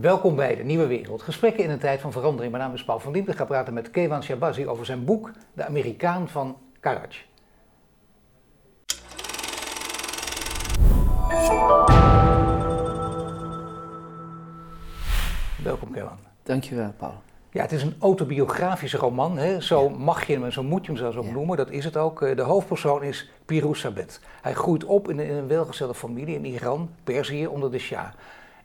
Welkom bij de Nieuwe Wereld. Gesprekken in een tijd van verandering. Mijn naam is Paul van Diepen. Ik ga praten met Kevan Shabazi over zijn boek De Amerikaan van Karaj. Welkom Kevan. Dankjewel Paul. Ja, het is een autobiografische roman. Hè? Zo mag je hem en zo moet je hem zelfs ook noemen. Dat is het ook. Eh, de hoofdpersoon is Pirous Sabet. Hij groeit op in een welgestelde familie in Iran, Perzië, onder de Shah.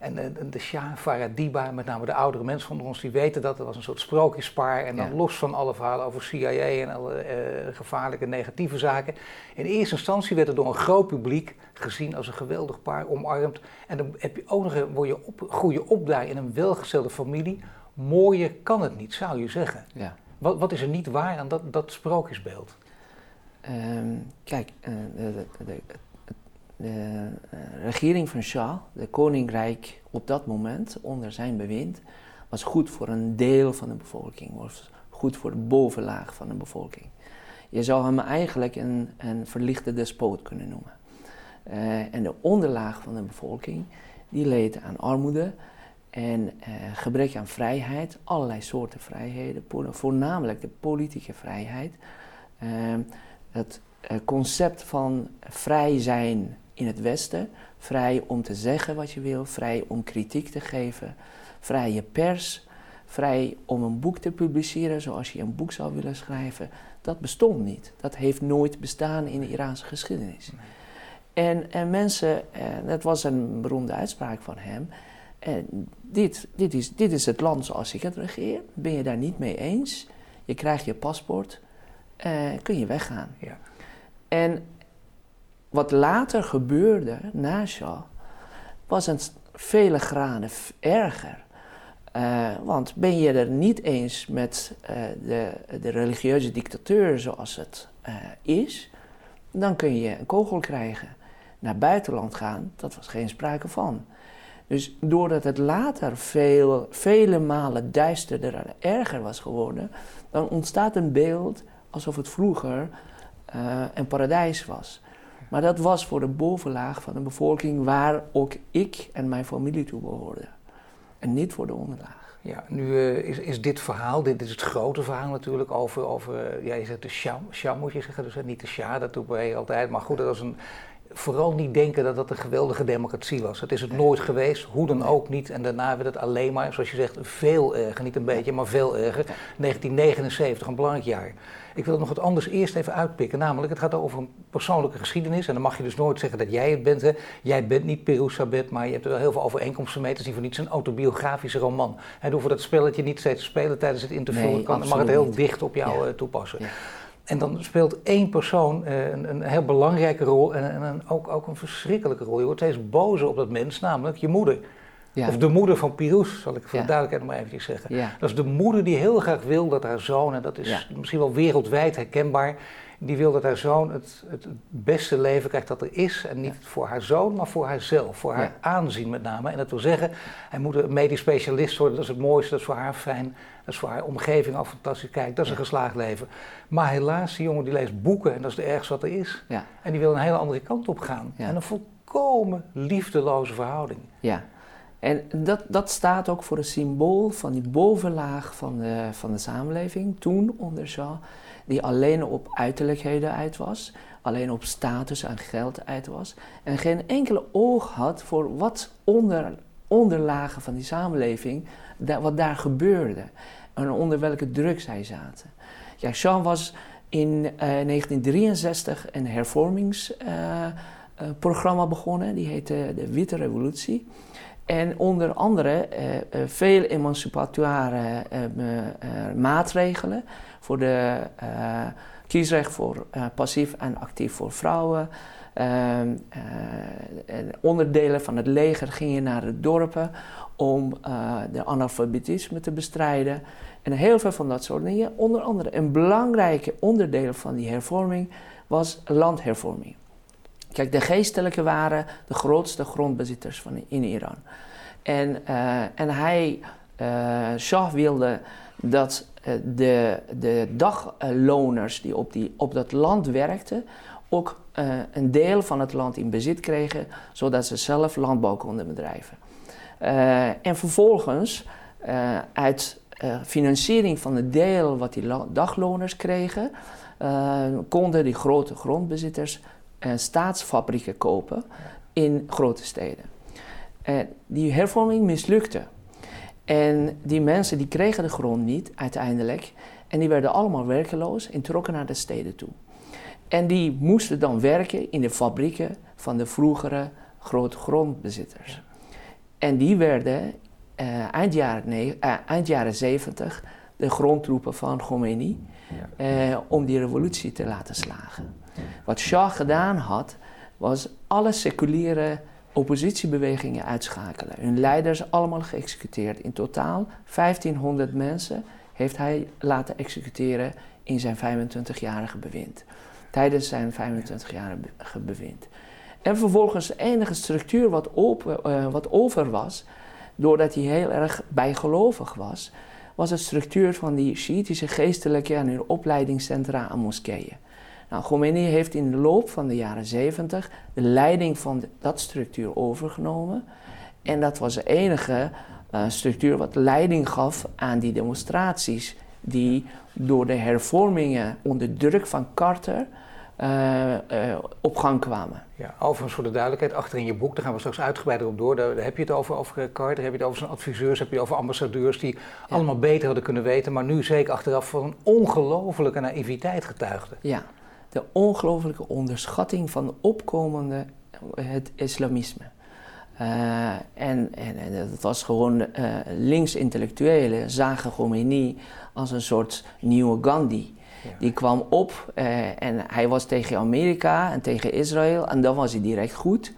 En de, de Shah, Faradiba, met name de oudere mensen van ons, die weten dat. Het was een soort sprookjespaar. En dan los van alle verhalen over CIA en alle uh, gevaarlijke negatieve zaken. In eerste instantie werd het door een groot publiek gezien als een geweldig paar, omarmd. En dan heb je ook nog, word je op, groei je op daar in een welgestelde familie. Mooier kan het niet, zou je zeggen. Ja. Wat, wat is er niet waar aan dat, dat sprookjesbeeld? Um, kijk, uh, de, de, de uh, regering van Shah, de koninkrijk op dat moment onder zijn bewind, was goed voor een deel van de bevolking, was goed voor de bovenlaag van de bevolking. Je zou hem eigenlijk een, een verlichte despoot kunnen noemen. Uh, en de onderlaag van de bevolking, die leed aan armoede en uh, gebrek aan vrijheid, allerlei soorten vrijheden, voornamelijk de politieke vrijheid. Het concept van vrij zijn in het Westen. Vrij om te zeggen wat je wil, vrij om kritiek te geven, vrije pers, vrij om een boek te publiceren zoals je een boek zou willen schrijven. Dat bestond niet. Dat heeft nooit bestaan in de Iraanse geschiedenis. En, en mensen, eh, dat was een beroemde uitspraak van hem. En dit, dit, is, dit is het land zoals ik het regeer. Ben je daar niet mee eens? Je krijgt je paspoort, eh, kun je weggaan. Ja. En wat later gebeurde na Shah, was een vele graden erger. Uh, want ben je er niet eens met uh, de, de, religieuze dictateur zoals het uh, is, dan kun je een kogel krijgen. Naar buitenland gaan, dat was geen sprake van. Dus doordat het later veel, vele malen duisterder en erger was geworden, dan ontstaat een beeld alsof het vroeger een paradijs was. Maar dat was voor de bovenlaag van de bevolking waar ook ik en mijn familie toe behoorden. En niet voor de onderlaag. Ja, nu uh, is, is dit verhaal, dit is het grote verhaal natuurlijk over, over uh, ja, je zegt de sham, sham moet je zeggen, dus niet de sha, dat doe je altijd. Maar goed, dat was een, vooral niet denken dat dat een geweldige democratie was. Het is het nooit geweest, hoe dan ook niet. En daarna werd het alleen maar, zoals je zegt, veel erger. Niet een beetje, maar veel erger. 1979, een belangrijk jaar. Ik wil nog wat anders eerst even uitpikken. Namelijk, het gaat over een persoonlijke geschiedenis. En dan mag je dus nooit zeggen dat jij het bent. Hè. Jij bent niet Peru Sabet, maar je hebt er wel heel veel overeenkomsten mee. Het is niet voor niets een autobiografische roman. En hoeven dat spelletje niet steeds te spelen tijdens het interview. Nee, kan, mag het heel dicht op jou eh, toepassen. Ja. En dan speelt één persoon uh, een, een, heel belangrijke rol en, een, ook, ook een verschrikkelijke rol. Je wordt steeds bozer op dat mens, namelijk je moeder. Ja. Of de moeder van Pirous, zal ik voor de duidelijkheid maar eventjes zeggen. Ja. Dat is de moeder die heel graag wil dat haar zoon, en dat is misschien wel wereldwijd herkenbaar, die wil dat haar zoon het, het beste leven krijgt dat er is. En niet voor haar zoon, maar voor haarzelf. Voor haar aanzien met name. En dat wil zeggen, hij moet een medisch specialist worden. Dat is het mooiste, dat is voor haar fijn. Dat is voor haar omgeving al fantastisch. Kijk, dat is een geslaagd leven. Maar helaas, die jongen die leest boeken en dat is het ergste wat er is. En die wil een hele andere kant op gaan. En een volkomen liefdeloze verhouding. Ja. En dat, dat staat ook voor een symbool van die bovenlaag van de, van de samenleving, toen onder Shah, die alleen op uiterlijkheden uit was, alleen op status en geld uit was, en geen enkele oog had voor wat onder, onderlagen van die samenleving, wat daar gebeurde en onder welke druk zij zaten. Ja, Shah was in 1963 eh, een hervormingsprogramma begonnen, die heette de Witte Revolutie. En onder andere uh, veel emancipatoire maatregelen voor de kiesrecht voor passief en actief voor vrouwen. Ehm, onderdelen van het leger gingen naar de dorpen om de analfabetisme te bestrijden. En heel veel van dat soort dingen. Onder andere een belangrijke onderdeel van die hervorming was landhervorming. Kijk, de geestelijken waren de grootste grondbezitters van in Iran. En, uh, en hij, uh, Shah wilde dat uh, de, de dagloners die op, die op dat land werkten, ook een deel van het land in bezit kregen, zodat ze zelf landbouw konden bedrijven. En vervolgens uit financiering van het deel wat die dagloners kregen, konden die grote grondbezitters staatsfabrieken kopen in grote steden. die hervorming mislukte. En die mensen die kregen de grond niet uiteindelijk. En die werden allemaal werkeloos en trokken naar de steden toe. En die moesten dan werken in de fabrieken van de vroegere grote grondbezitters. En die werden uh, eind, jaren uh, eind jaren 70 de grondtroepen van Khomeini uh, om die revolutie te laten slagen. Wat Shah gedaan had, was alle seculiere oppositiebewegingen uitschakelen. Hun leiders allemaal geëxecuteerd. In totaal 1500 mensen heeft hij laten executeren in zijn 25-jarige bewind. Tijdens zijn 25-jarige bewind. En vervolgens enige structuur wat, open, uh, wat over was, doordat hij heel erg bijgelovig was, was de structuur van die Shiïtische geestelijke en hun opleidingscentra aan moskeeën. Nou, Khomeini heeft in de loop van de jaren 70 de leiding van dat structuur overgenomen. En dat was de enige uh, structuur wat leiding gaf aan die demonstraties die door de hervormingen onder druk van Carter uh, uh, op gang kwamen. Ja, overigens voor de duidelijkheid, achter in je boek, daar gaan we straks uitgebreider op door, daar, heb je het over, over Carter, heb je het over zijn adviseurs, heb je het over ambassadeurs die allemaal beter hadden kunnen weten, maar nu zeker achteraf van een ongelofelijke naïviteit getuigden. Ja, de ongelooflijke onderschatting van de opkomende het islamisme. Uh, en, en, en dat was gewoon uh, links-intellectuelen zagen Khomeini als een soort nieuwe Gandhi. Die kwam op uh, en hij was tegen Amerika en tegen Israël en dan was hij direct goed.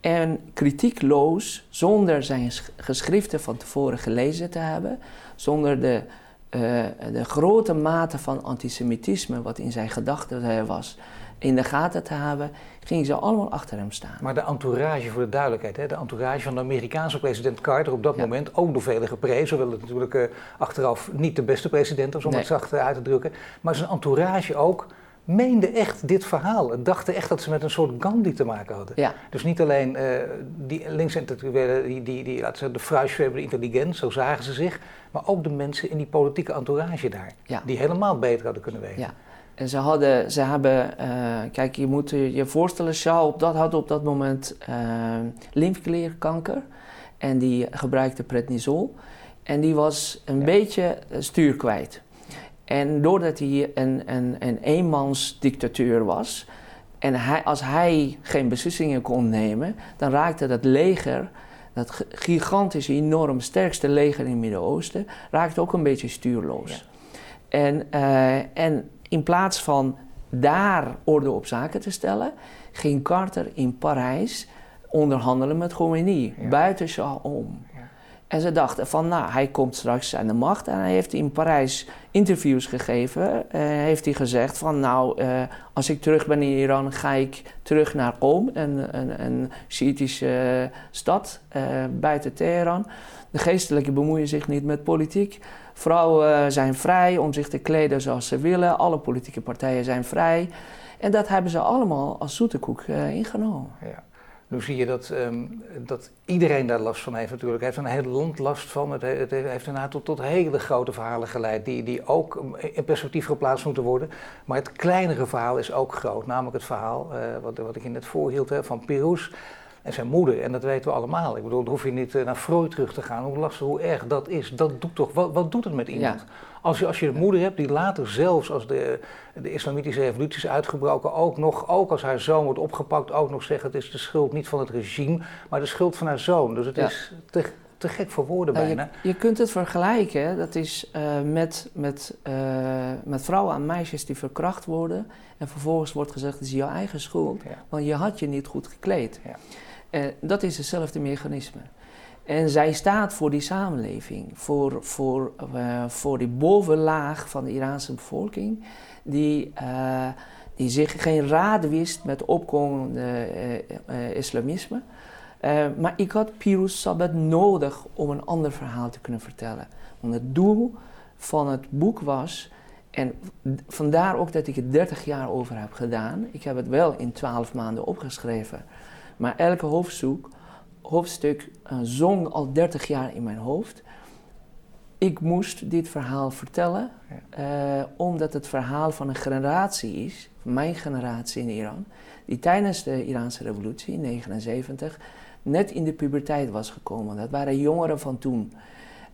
En kritiekloos, zonder zijn geschriften van tevoren gelezen te hebben, zonder de uh, de grote mate van antisemitisme wat in zijn gedachten was, in de gaten te hebben, gingen ze allemaal achter hem staan. Maar de entourage, voor de duidelijkheid, hè, de entourage van de Amerikaanse president Carter op dat moment, ook door velen geprezen, hoewel het natuurlijk uh, achteraf niet de beste president was, om het zacht uit te drukken, maar zijn entourage ook meende echt dit verhaal. Dachten echt dat ze met een soort Gandhi te maken hadden. Ja. Dus niet alleen uh, die linksintellectuelen, die, die, die, laten we de fruitschwebende intelligent, zo zagen ze zich, maar ook de mensen in die politieke entourage daar, ja. die helemaal beter hadden kunnen weten. En ze hadden, ze hebben, uh, kijk, je moet je voorstellen, Shaw op dat, had op dat moment uh, lymfeklierkanker en die gebruikte prednisol. En die was een beetje stuur kwijt. En doordat hij een, een, een eenmansdictatuur was, en hij, als hij geen beslissingen kon nemen, dan raakte dat leger, dat gigantische, enorm sterkste leger in het Midden-Oosten, raakte ook een beetje stuurloos. En, uh, en in plaats van daar orde op zaken te stellen, ging Carter in Parijs onderhandelen met Khomeini, ja. buiten Shah om. En ze dachten van, nou, hij komt straks aan de macht. En hij heeft in Parijs interviews gegeven. Uh, heeft hij gezegd van, nou, uh, als ik terug ben in Iran, ga ik terug naar Qom, een, een, een Shiïtische stad uh, buiten Teheran. De geestelijken bemoeien zich niet met politiek. Vrouwen zijn vrij om zich te kleden zoals ze willen. Alle politieke partijen zijn vrij. En dat hebben ze allemaal als zoete koek ingenomen. Ja. Nu zie je dat, um, dat iedereen daar last van heeft natuurlijk. Hij heeft een hele land last van. Het, het heeft inderdaad tot, tot hele grote verhalen geleid die, die ook in perspectief geplaatst moeten worden. Maar het kleinere verhaal is ook groot. Namelijk het verhaal, uh, wat, wat ik in net voorhield, hè, van Pirous en zijn moeder. En dat weten we allemaal. Ik bedoel, dan hoef je niet uh, naar Freud terug te gaan. Hoe lastig, hoe erg dat is. Dat doet toch, wat, wat doet het met iemand? Ja. Als je, als je een moeder hebt die later zelfs als de, de islamitische revolutie is uitgebroken, ook nog, ook als haar zoon wordt opgepakt, ook nog zegt het is de schuld niet van het regime, maar de schuld van haar zoon. Dus het ja. is te, te gek voor woorden nou, bijna. Je, je, kunt het vergelijken, dat is uh, met, met, uh, met vrouwen en meisjes die verkracht worden en vervolgens wordt gezegd het is jouw eigen schuld, ja. want je had je niet goed gekleed. Ja. Dat is hetzelfde mechanisme. En zij staat voor die samenleving, voor, voor, uh, voor die bovenlaag van de Iraanse bevolking, die, uh, die zich geen raad wist met opkomende uh, islamisme. maar ik had Pirus Sabbat nodig om een ander verhaal te kunnen vertellen. Want het doel van het boek was, en vandaar ook dat ik het 30 jaar over heb gedaan. Ik heb het wel in 12 maanden opgeschreven, maar elke hoofdstuk hoofdstuk uh, zong al 30 jaar in mijn hoofd. Ik moest dit verhaal vertellen, uh, omdat het verhaal van een generatie is, mijn generatie in Iran, die tijdens de Iraanse revolutie in 1979 net in de puberteit was gekomen. Dat waren jongeren van toen.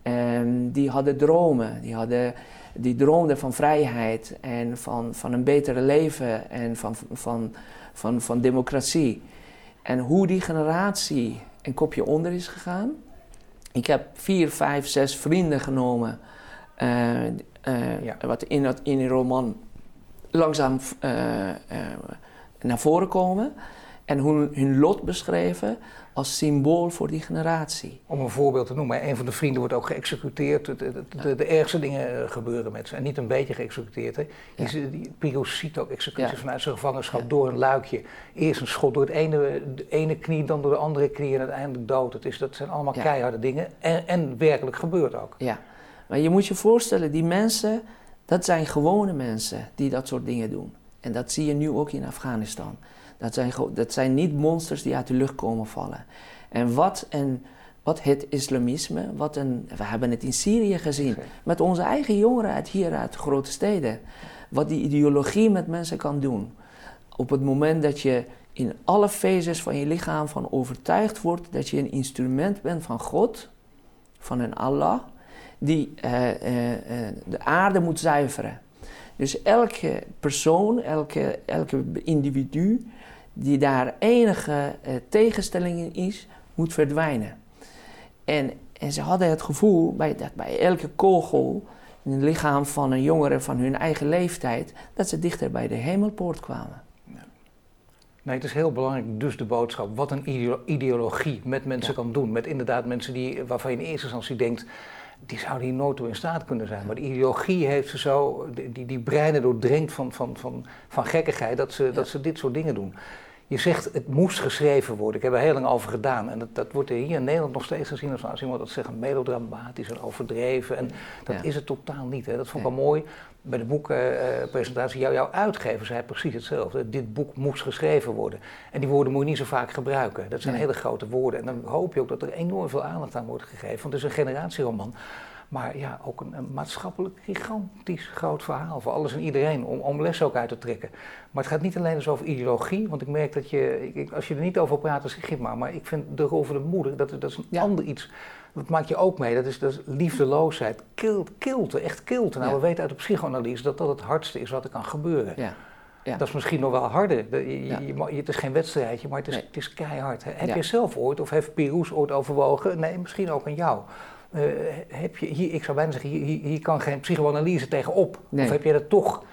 Um, die hadden dromen, die, hadden, die droomden van vrijheid en van, van een betere leven en van, van, van, van democratie. En hoe die generatie een kopje onder is gegaan. Ik heb vier, vijf, zes vrienden genomen, uh, uh, ja. wat in, dat, in die roman langzaam uh, naar voren komen. En hun, hun lot beschreven als symbool voor die generatie. Om een voorbeeld te noemen, een van de vrienden wordt ook geëxecuteerd. De, de, de, ergste dingen eh, gebeuren met ze. En niet een beetje geëxecuteerd. Hè. Die, die Pirus ziet ook executies vanuit zijn gevangenschap door een luikje. Eerst een schot door het ene, de ene knie, dan door de andere knie en uiteindelijk dood. Het is, dat zijn allemaal keiharde dingen. En, en werkelijk gebeurt ook. Ja, maar je moet je voorstellen, die mensen, dat zijn gewone mensen die dat soort dingen doen. En dat zie je nu ook in Afghanistan. Dat zijn, dat zijn niet monsters die uit de lucht komen vallen. En wat, een, wat het islamisme, wat een, we hebben het in Syrië gezien, met onze eigen jongeren uit hier, uit de grote steden. Wat die ideologie met mensen kan doen. Op het moment dat je in alle fases van je lichaam van overtuigd wordt dat je een instrument bent van God, van een Allah, die uh, uh, de aarde moet zuiveren. Dus elke persoon, elke, elke individu die daar enige uh, tegenstelling in is, moet verdwijnen. En, en ze hadden het gevoel bij, dat bij elke kogel in het lichaam van een jongere van hun eigen leeftijd, dat ze dichter bij de hemelpoort kwamen. Nee, het is heel belangrijk, dus de boodschap, wat een ideologie met mensen kan doen. Met inderdaad mensen die, waarvan je in eerste instantie denkt, die zouden hier nooit toe in staat kunnen zijn. Maar de ideologie heeft ze zo, die, die breinen doordrenkt van, van, van, van gekkigheid, dat ze, dat ze dit soort dingen doen. Je zegt het moest geschreven worden. Ik heb er heel lang over gedaan. En dat, dat wordt hier in Nederland nog steeds gezien als, als iemand dat zegt melodramatisch en overdreven. En dat is het totaal niet. Hè. Dat vond ik wel mooi. Bij de boekpresentatie, jou, jouw uitgever zei precies hetzelfde. Dit boek moest geschreven worden. En die woorden moet je niet zo vaak gebruiken. Dat zijn hele grote woorden. En dan hoop je ook dat er enorm veel aandacht aan wordt gegeven. Want het is een generatieroman. Maar ja, ook een, maatschappelijk gigantisch groot verhaal voor alles en iedereen, om, om les ook uit te trekken. Maar het gaat niet alleen dus over ideologie, want ik merk dat je, ik, als je er niet over praat, dan zeg maar. Maar ik vind de rol van de moeder, dat, dat is een ander iets. Dat maak je ook mee, dat is, dat is liefdeloosheid, kilt, kilte, echt kilte. Nou, we weten uit de psychoanalyse dat dat het hardste is wat er kan gebeuren. Ja. Ja. Dat is misschien nog wel harder. Je, je, het is geen wedstrijdje, maar het is, het is keihard. Heb je zelf ooit, of heeft Piroes ooit overwogen, nee, misschien ook aan jou, uh, heb je hier, ik zou bijna zeggen, hier, hier kan geen psychoanalyse tegenop. Of heb je dat toch?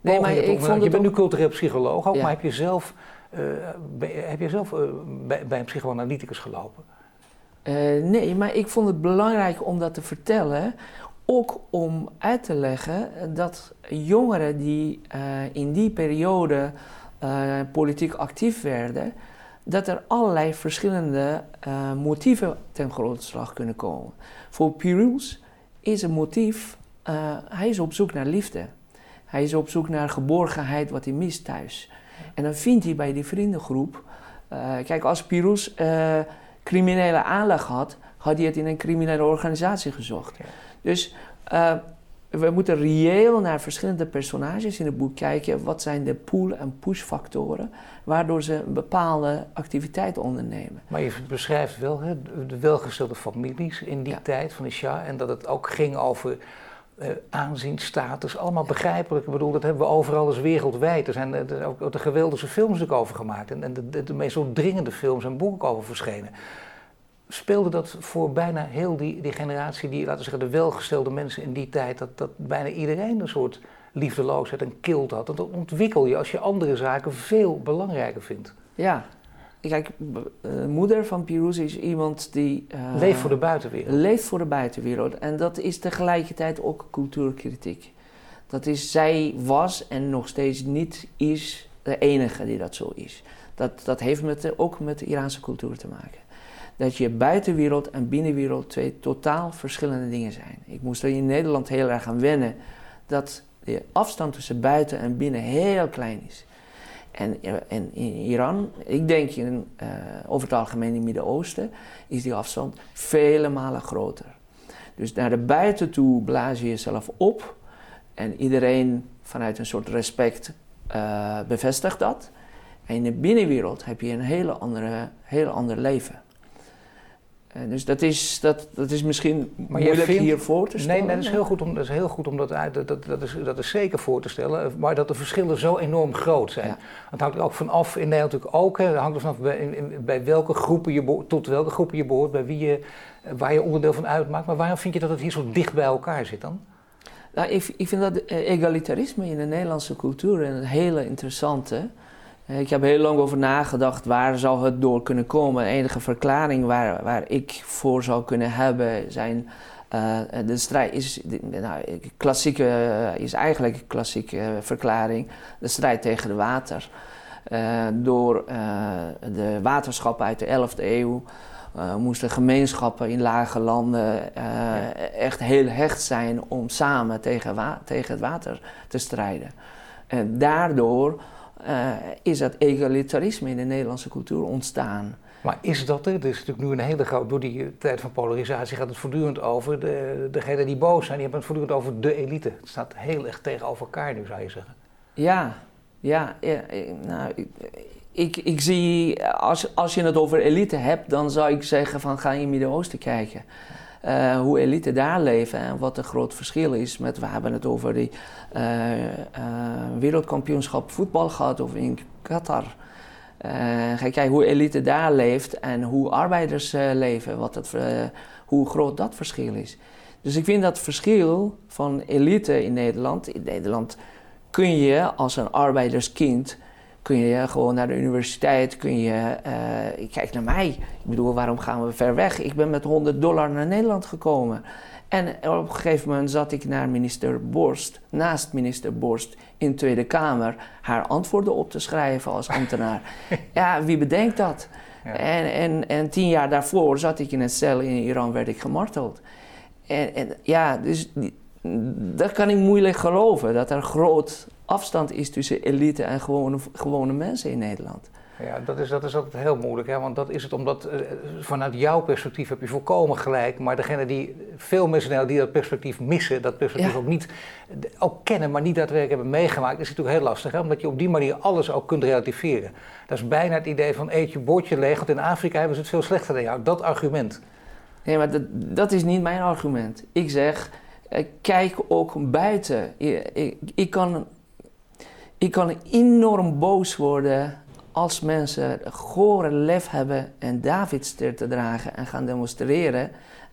Nee, maar ik vond je bent nu cultureel psycholoog ook, maar heb je zelf, uh, heb je zelf uh, bij, bij, een psychoanalyticus gelopen? nee, maar ik vond het belangrijk om dat te vertellen. Ook om uit te leggen dat jongeren die in die periode politiek actief werden, dat er allerlei verschillende motieven ten grondslag kunnen komen. Voor Pirus is een motief, uh, hij is op zoek naar liefde. Hij is op zoek naar geborgenheid wat hij mist thuis. En dan vindt hij bij die vriendengroep, uh, kijk als Pirus criminele aanleg had, had hij het in een criminele organisatie gezocht. Dus we moeten reëel naar verschillende personages in het boek kijken. Wat zijn de pull- en push-factoren waardoor ze een bepaalde activiteit ondernemen. Maar je beschrijft wel hè, de welgestelde families in die tijd van de Shah. En dat het ook ging over uh, aanzien, status, allemaal begrijpelijk. Ik bedoel, dat hebben we overal eens wereldwijd. Er zijn er ook de geweldige films ook over gemaakt. En, en de, de, de meest dringende films en boeken over verschenen speelde dat voor bijna heel die, die generatie, die, laten we zeggen, de welgestelde mensen in die tijd, dat, dat bijna iedereen een soort liefdeloosheid en kilt had. Dat ontwikkel je als je andere zaken veel belangrijker vindt. Ja. Kijk, uh, moeder van Pirouz is iemand die... Uh, leeft voor de buitenwereld. Leeft voor de buitenwereld. En dat is tegelijkertijd ook cultuurkritiek. Dat is, zij was en nog steeds niet is de enige die dat zo is. Dat, dat heeft met ook met de Iraanse cultuur te maken dat je buitenwereld en binnenwereld twee totaal verschillende dingen zijn. Ik moest er in Nederland heel erg aan wennen dat de afstand tussen buiten en binnen heel klein is. En, en in Iran, ik denk in, uh, over het algemeen in het Midden-Oosten, is die afstand vele malen groter. Dus naar de buiten toe blaas je jezelf op en iedereen vanuit een soort respect uh, bevestigt dat. En in de binnenwereld heb je een hele andere, heel ander leven. Uh, dus dat is, dat, dat is misschien maar moeilijk vindt, hier voor te stellen. Nee, dat is heel goed om dat, is heel goed om dat, dat, dat, dat, is, dat is zeker voor te stellen. Maar dat de verschillen zo enorm groot zijn. Ja. Dat hangt er ook vanaf, in Nederland natuurlijk ook. Hè, dat hangt er vanaf bij, in, bij welke groepen je tot welke groepen je behoort, bij wie je, waar je onderdeel van uitmaakt. Maar waarom vind je dat het hier zo dicht bij elkaar zit dan? Nou, ik, ik vind dat egalitarisme in de Nederlandse cultuur een hele interessante. Ik heb heel lang over nagedacht waar zou het door kunnen komen. De enige verklaring waar, waar ik voor zou kunnen hebben zijn. Uh, de strijd is, nou, klassieke, is eigenlijk een klassieke verklaring. De strijd tegen de water. Door de waterschappen uit de 11e eeuw moesten gemeenschappen in lage landen echt heel hecht zijn om samen tegen, tegen het water te strijden. En daardoor uh, is dat egalitarisme in de Nederlandse cultuur ontstaan. Maar is dat er? Is natuurlijk nu een hele grote. Door die tijd van polarisatie gaat het voortdurend over. De, degenen die boos zijn, die hebben het voortdurend over de elite. Het staat heel erg tegenover elkaar nu, zou je zeggen. Ja, ja. ja nou, ik, ik zie, als, als je het over elite hebt, dan zou ik zeggen van ga in het Midden-Oosten kijken. Uh, hoe elite daar leven en wat een groot verschil is met, we hebben het over die uh, uh, wereldkampioenschap voetbal gehad of in Qatar. ga kijken hoe elite daar leeft en hoe arbeiders leven, wat het, hoe groot dat verschil is. Dus ik vind dat verschil van elite in Nederland, in Nederland kun je als een arbeiderskind kun je gewoon naar de universiteit, kun je, uh, kijk naar mij. Ik bedoel, waarom gaan we ver weg? Ik ben met 100 dollar naar Nederland gekomen. En op een gegeven moment zat ik naar minister Borst, naast minister Borst in de Tweede Kamer, haar antwoorden op te schrijven als ambtenaar. ja, wie bedenkt dat? Ja. En, en, en tien jaar daarvoor zat ik in een cel in Iran, werd ik gemarteld. En, en ja, dus dat kan ik moeilijk geloven, dat er groot afstand is tussen elite en gewone, gewone mensen in Nederland. Ja, dat is, dat is altijd heel moeilijk, hè? want dat is het omdat uh, vanuit jouw perspectief heb je volkomen gelijk, maar degene die, veel mensen die dat perspectief missen, dat perspectief ook niet, ook kennen, maar niet daadwerkelijk hebben meegemaakt, is natuurlijk heel lastig, hè? omdat je op die manier alles ook kunt relativeren. Dat is bijna het idee van eet je bordje leeg, want in Afrika hebben ze het veel slechter dan jou, dat argument. Nee, maar dat, dat is niet mijn argument. Ik zeg, uh, kijk ook buiten. Ik, ik, ik kan ik kan enorm boos worden als mensen gore lef hebben en Davidster te dragen en gaan demonstreren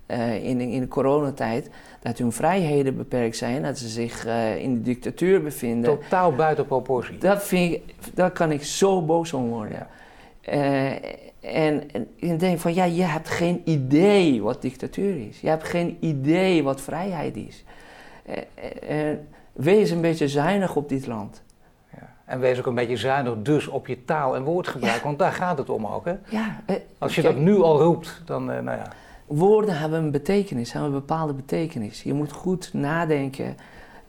uh, in, in de coronatijd, dat hun vrijheden beperkt zijn, dat ze zich uh, in de dictatuur bevinden. Totaal buiten proportie. Dat, vind ik, daar kan ik zo boos om worden. Uh, en, en ik denk van, ja, je hebt geen idee wat dictatuur is. Je hebt geen idee wat vrijheid is. wees een beetje zuinig op dit land. En wees ook een beetje zuinig dus op je taal en woordgebruik, want daar gaat het om ook. Hè? Ja, eh, Als je dat nu al roept, dan eh, nou ja. Woorden hebben een betekenis, hebben een bepaalde betekenis. Je moet goed nadenken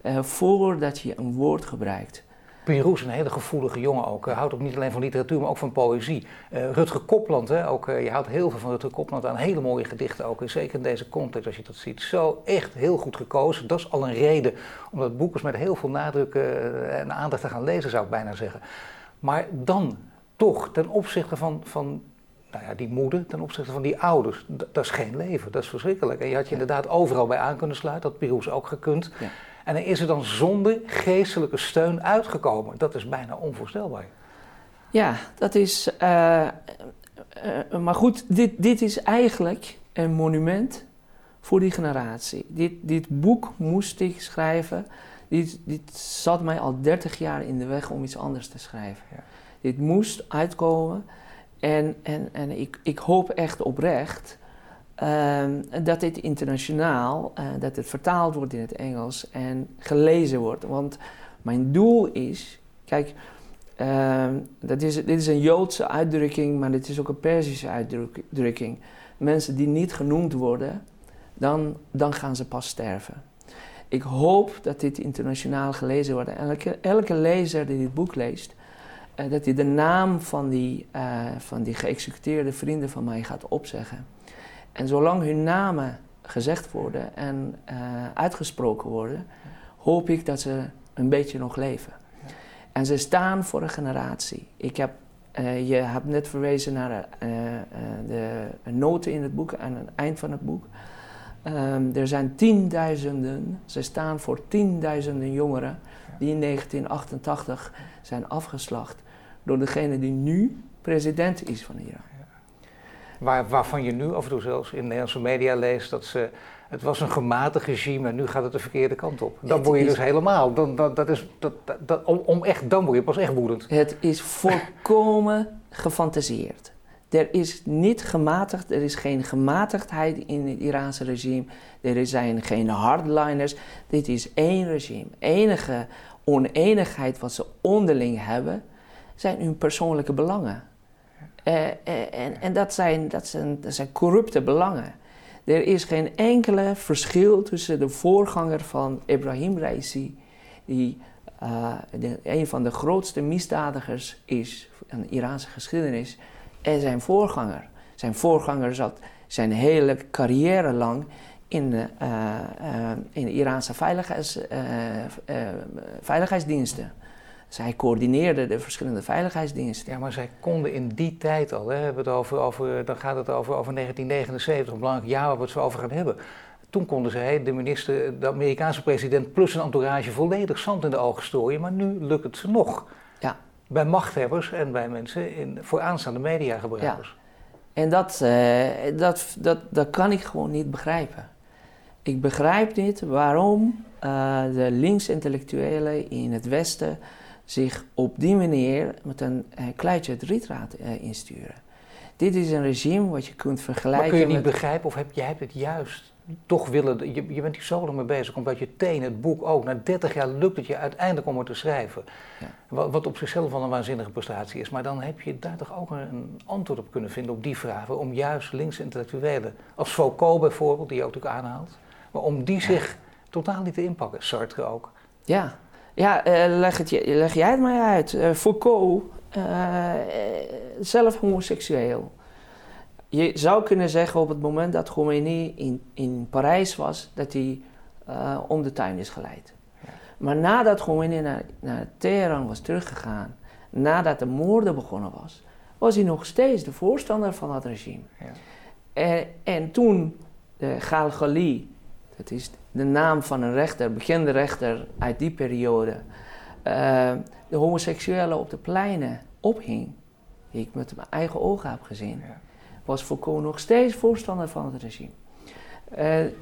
eh, voordat je een woord gebruikt. Piroes, een hele gevoelige jongen ook. Uh, houdt ook niet alleen van literatuur, maar ook van poëzie. Uh, Rutger Kopland, hè, ook, uh, je houdt heel veel van Rutger Kopland aan. Hele mooie gedichten ook. En zeker in deze context, als je dat ziet. Zo echt heel goed gekozen. Dat is al een reden om dat boek eens met heel veel nadruk en aandacht te gaan lezen, zou ik bijna zeggen. Maar dan toch, ten opzichte van, van nou ja, die moeder, ten opzichte van die ouders, dat is geen leven. Dat is verschrikkelijk. En je had je inderdaad overal bij aan kunnen sluiten. Dat Piroes ook gekund. Ja. En er is er dan zonder geestelijke steun uitgekomen. Dat is bijna onvoorstelbaar. Ja, dat is. Uh, uh, maar goed, dit, dit is eigenlijk een monument voor die generatie. Dit, dit boek moest ik schrijven. Dit, dit zat mij al 30 jaar in de weg om iets anders te schrijven. Ja. Dit moest uitkomen. En, en, en ik, ik hoop echt oprecht Ehm, dat dit internationaal, uh, dat het vertaald wordt in het Engels en gelezen wordt. Want mijn doel is, kijk, ehm, dat is, dit is een Joodse uitdrukking, maar dit is ook een Perzische uitdrukking. Mensen die niet genoemd worden, dan, dan gaan ze pas sterven. Ik hoop dat dit internationaal gelezen wordt. Elke, elke lezer die dit boek leest, eh, dat hij de naam van die, uh, van die geëxecuteerde vrienden van mij gaat opzeggen. En zolang hun namen gezegd worden en uh, uitgesproken worden, hoop ik dat ze een beetje nog leven. En ze staan voor een generatie. Ik heb, je hebt net verwezen naar de noten in het boek aan het eind van het boek. Um, er zijn tienduizenden, ze staan voor tienduizenden jongeren die in 1988 zijn afgeslacht door degene die nu president is van Iran. Waar, waarvan je nu af en toe zelfs in Nederlandse media leest dat ze. Het was een gematigd regime en nu gaat het de verkeerde kant op. Dan word je dus helemaal. Dan, dat, dat is, dat, dat, om, om echt, dan word je pas echt woedend. Het is volkomen gefantaseerd. Er is niet gematigd, er is geen gematigdheid in het Iraanse regime. Er zijn geen hardliners. Dit is één regime. Enige oneenigheid wat ze onderling hebben, zijn hun persoonlijke belangen. Uh, en en dat, zijn, dat, zijn, dat zijn corrupte belangen. Er is geen enkele verschil tussen de voorganger van Ibrahim Raisi, die de, een van de grootste misdadigers is in de Iraanse geschiedenis, en zijn voorganger. Zijn voorganger zat zijn hele carrière lang in de, in de Iraanse veiligheids, veiligheidsdiensten. Zij coördineerde de verschillende veiligheidsdiensten. Ja, maar zij konden in die tijd al, hè, hebben het over, over, dan gaat het over, over 1979, een belangrijk jaar waar we het zo over gaan hebben. Toen konden zij, de minister, de Amerikaanse president plus een entourage volledig zand in de ogen strooien, maar nu lukt het ze nog. Ja. Bij machthebbers en bij mensen in vooraanstaande mediagebruikers. Ja. En dat, uh, dat, dat, dat kan ik gewoon niet begrijpen. Ik begrijp niet waarom uh, de linksintellectuelen in het Westen zich op die manier met een uh, kluitje het rietraad uh, insturen. Dit is een regime wat je kunt vergelijken. Maar kun je niet begrijpen of heb, jij hebt het juist toch willen. Je, je bent hier zo lang mee bezig, omdat je teen het boek ook. Na 30 jaar lukt het je uiteindelijk om het te schrijven. Ja. Wat, wat, op zichzelf al een waanzinnige prestatie is. Maar dan heb je daar toch ook een antwoord op kunnen vinden op die vragen. Om juist linkse intellectuelen, als Foucault bijvoorbeeld, die je ook natuurlijk aanhaalt. Maar om die zich totaal niet te inpakken. Sartre ook. Ja, ja, uh, leg, het, leg jij het maar uit. Uh, Foucault, uh, zelf homoseksueel. Je zou kunnen zeggen op het moment dat Khomeini in, in Parijs was, dat hij om de tuin is geleid. Ja. Maar nadat Khomeini naar, naar Teheran was teruggegaan, nadat de moorden begonnen was, was hij nog steeds de voorstander van dat regime. Ja. En, en toen de Gal Ghali, dat is de naam van een rechter, bekende rechter uit die periode, uh, de homoseksuelen op de pleinen ophing, die ik met mijn eigen ogen heb gezien, was Foucault nog steeds voorstander van het regime. Uh,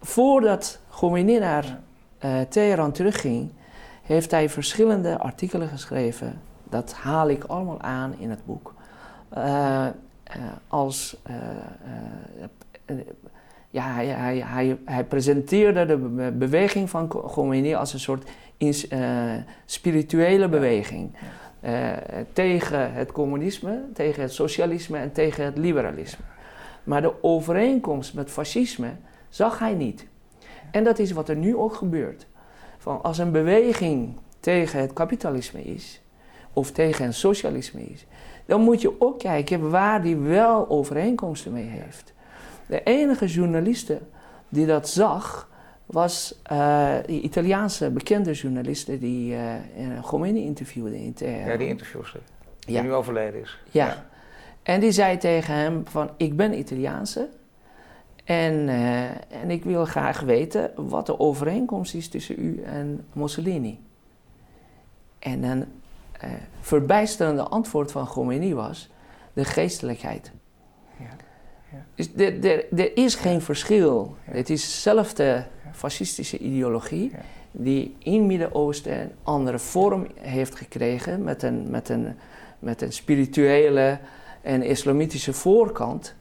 voordat Khomeini naar uh, Teheran terugging, heeft hij verschillende artikelen geschreven. Dat haal ik allemaal aan in het boek. als ja, hij, hij, hij, hij, presenteerde de beweging van Khomeini als een soort ins, uh, spirituele beweging. Uh, tegen het communisme, tegen het socialisme en tegen het liberalisme. Maar de overeenkomst met fascisme zag hij niet. En dat is wat er nu ook gebeurt. Van als een beweging tegen het kapitalisme is, of tegen het socialisme is, dan moet je ook kijken waar die wel overeenkomsten mee heeft. De enige journaliste die dat zag, was uh, die Italiaanse bekende journaliste die uh, Khomeini interviewde in Teheran. Ja, die interviewster. Die ja. nu overleden is. Ja. ja. En die zei tegen hem van, ik ben Italiaanse en, uh, en ik wil graag weten wat de overeenkomst is tussen u en Mussolini. En een verbijsterende antwoord van Khomeini was de geestelijkheid. Dus er is geen verschil. Het is dezelfde fascistische ideologie die in Midden-Oosten een andere vorm heeft gekregen met een, met, een, met een spirituele en islamitische voorkant.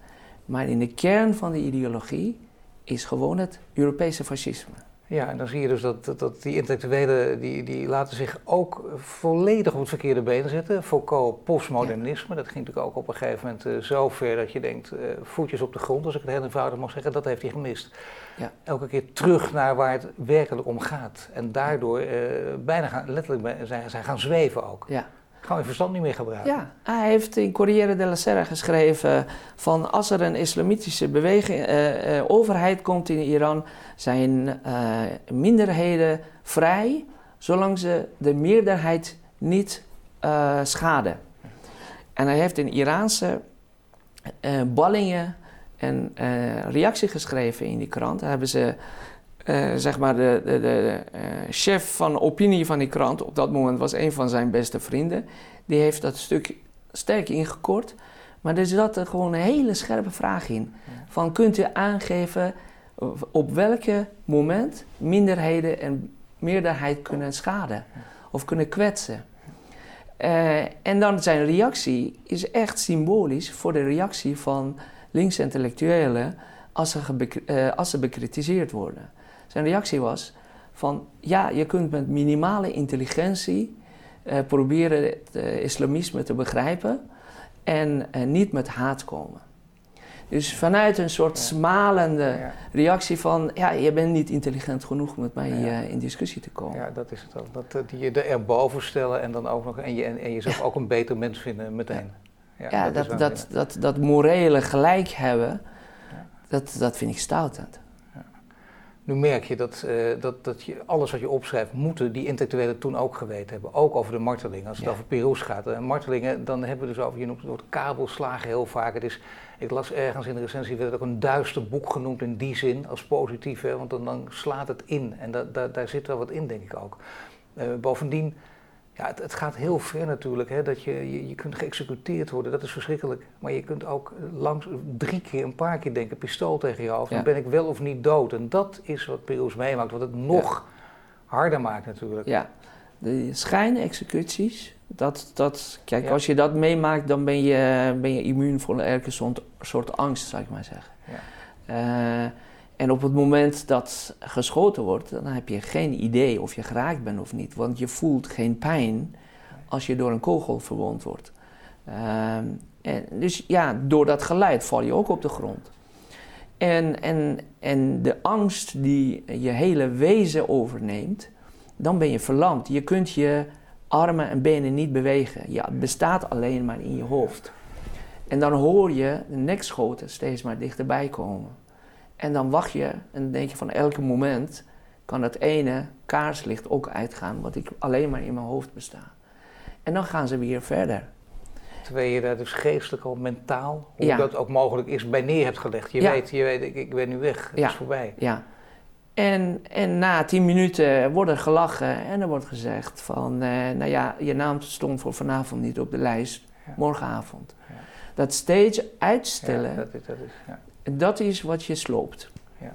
Maar in de kern van de ideologie is gewoon het Europese fascisme. Ja, en dan zie je dus dat, dat, dat, die intellectuelen die, die laten zich ook volledig op het verkeerde been zetten. Foucault, postmodernisme, dat ging natuurlijk ook op een gegeven moment uh, zo ver dat je denkt, uh, voetjes op de grond, als ik het heel eenvoudig mag zeggen, dat heeft hij gemist. Ja. Elke keer terug naar waar het werkelijk om gaat. En daardoor uh, bijna gaan, letterlijk zijn, zijn gaan zweven ook. Ja. Gewoon je verstand niet meer gebruiken. Ja, hij heeft in Corriere della Sera geschreven van als er een islamitische beweging, uh, uh, overheid komt in Iran, zijn uh, minderheden vrij, zolang ze de meerderheid niet schaden. En hij heeft in Iraanse ballingen een reactie geschreven in die krant. Daar hebben ze uh, zeg maar de, de, de uh, chef van opinie van die krant, op dat moment was een van zijn beste vrienden, die heeft dat stuk sterk ingekort. Maar er zat er gewoon een hele scherpe vraag in. Van kunt u aangeven op welke moment minderheden en meerderheid kunnen schaden of kunnen kwetsen? Uh, en dan zijn reactie is echt symbolisch voor de reactie van linksintellectuelen als ze, als ze bekritiseerd worden. Zijn reactie was van ja, je kunt met minimale intelligentie uh, proberen het uh, islamisme te begrijpen en uh, niet met haat komen. Dus vanuit een soort ja. smalende ja. reactie van ja, je bent niet intelligent genoeg om met mij ja. in discussie te komen. Ja, dat is het ook. Dat, die je er erboven stellen en dan ook nog en, je, en, en jezelf ook een beter mens vinden meteen. Ja, dat, dat, dat, dat, dat morele gelijk hebben, dat, dat vind ik stoutend. Nu merk je dat, uh, dat, dat je alles wat je opschrijft, moeten die intellectuelen toen ook geweten hebben. Ook over de marteling. Als het ja. over Perouse gaat. Uh, martelingen, dan hebben we dus over, je noemt het woord kabelslagen heel vaak. Het is, ik las ergens in de recensie, werd het ook een duister boek genoemd in die zin, als positief. Hè, want dan, dan slaat het in. En da, da, daar zit wel wat in, denk ik ook. Uh, bovendien ja, het, het, gaat heel ver natuurlijk, hè, dat je, je, je, kunt geëxecuteerd worden, dat is verschrikkelijk. Maar je kunt ook langs, drie keer, een paar keer denken, pistool tegen je hoofd, ja. dan ben ik wel of niet dood. En dat is wat Perouse meemaakt, wat het nog ja. harder maakt natuurlijk. Ja, de schijnexecuties, dat, dat, kijk, ja. als je dat meemaakt, dan ben je, ben je immuun voor elke soort, soort angst, zou ik maar zeggen. Uh, en op het moment dat geschoten wordt, dan heb je geen idee of je geraakt bent of niet. Want je voelt geen pijn als je door een kogel verwond wordt. Um, en dus ja, door dat geluid val je ook op de grond. En, en, en de angst die je hele wezen overneemt, dan ben je verlamd. Je kunt je armen en benen niet bewegen. Ja, het bestaat alleen maar in je hoofd. En dan hoor je de nekschoten steeds maar dichterbij komen. En dan wacht je en denk je van elke moment kan dat ene kaarslicht ook uitgaan, wat ik alleen maar in mijn hoofd besta. En dan gaan ze weer verder. Terwijl je daar dus geestelijk of mentaal, hoe ja. dat ook mogelijk is, bij neer hebt gelegd. Je ja. weet, je weet ik, ik ben nu weg, het ja. is voorbij. Ja. En, en na tien minuten wordt er gelachen en er wordt gezegd van, eh, nou ja, je naam stond voor vanavond niet op de lijst, morgenavond. Dat steeds uitstellen, dat is, dat is, dat is wat je sloopt. Ja.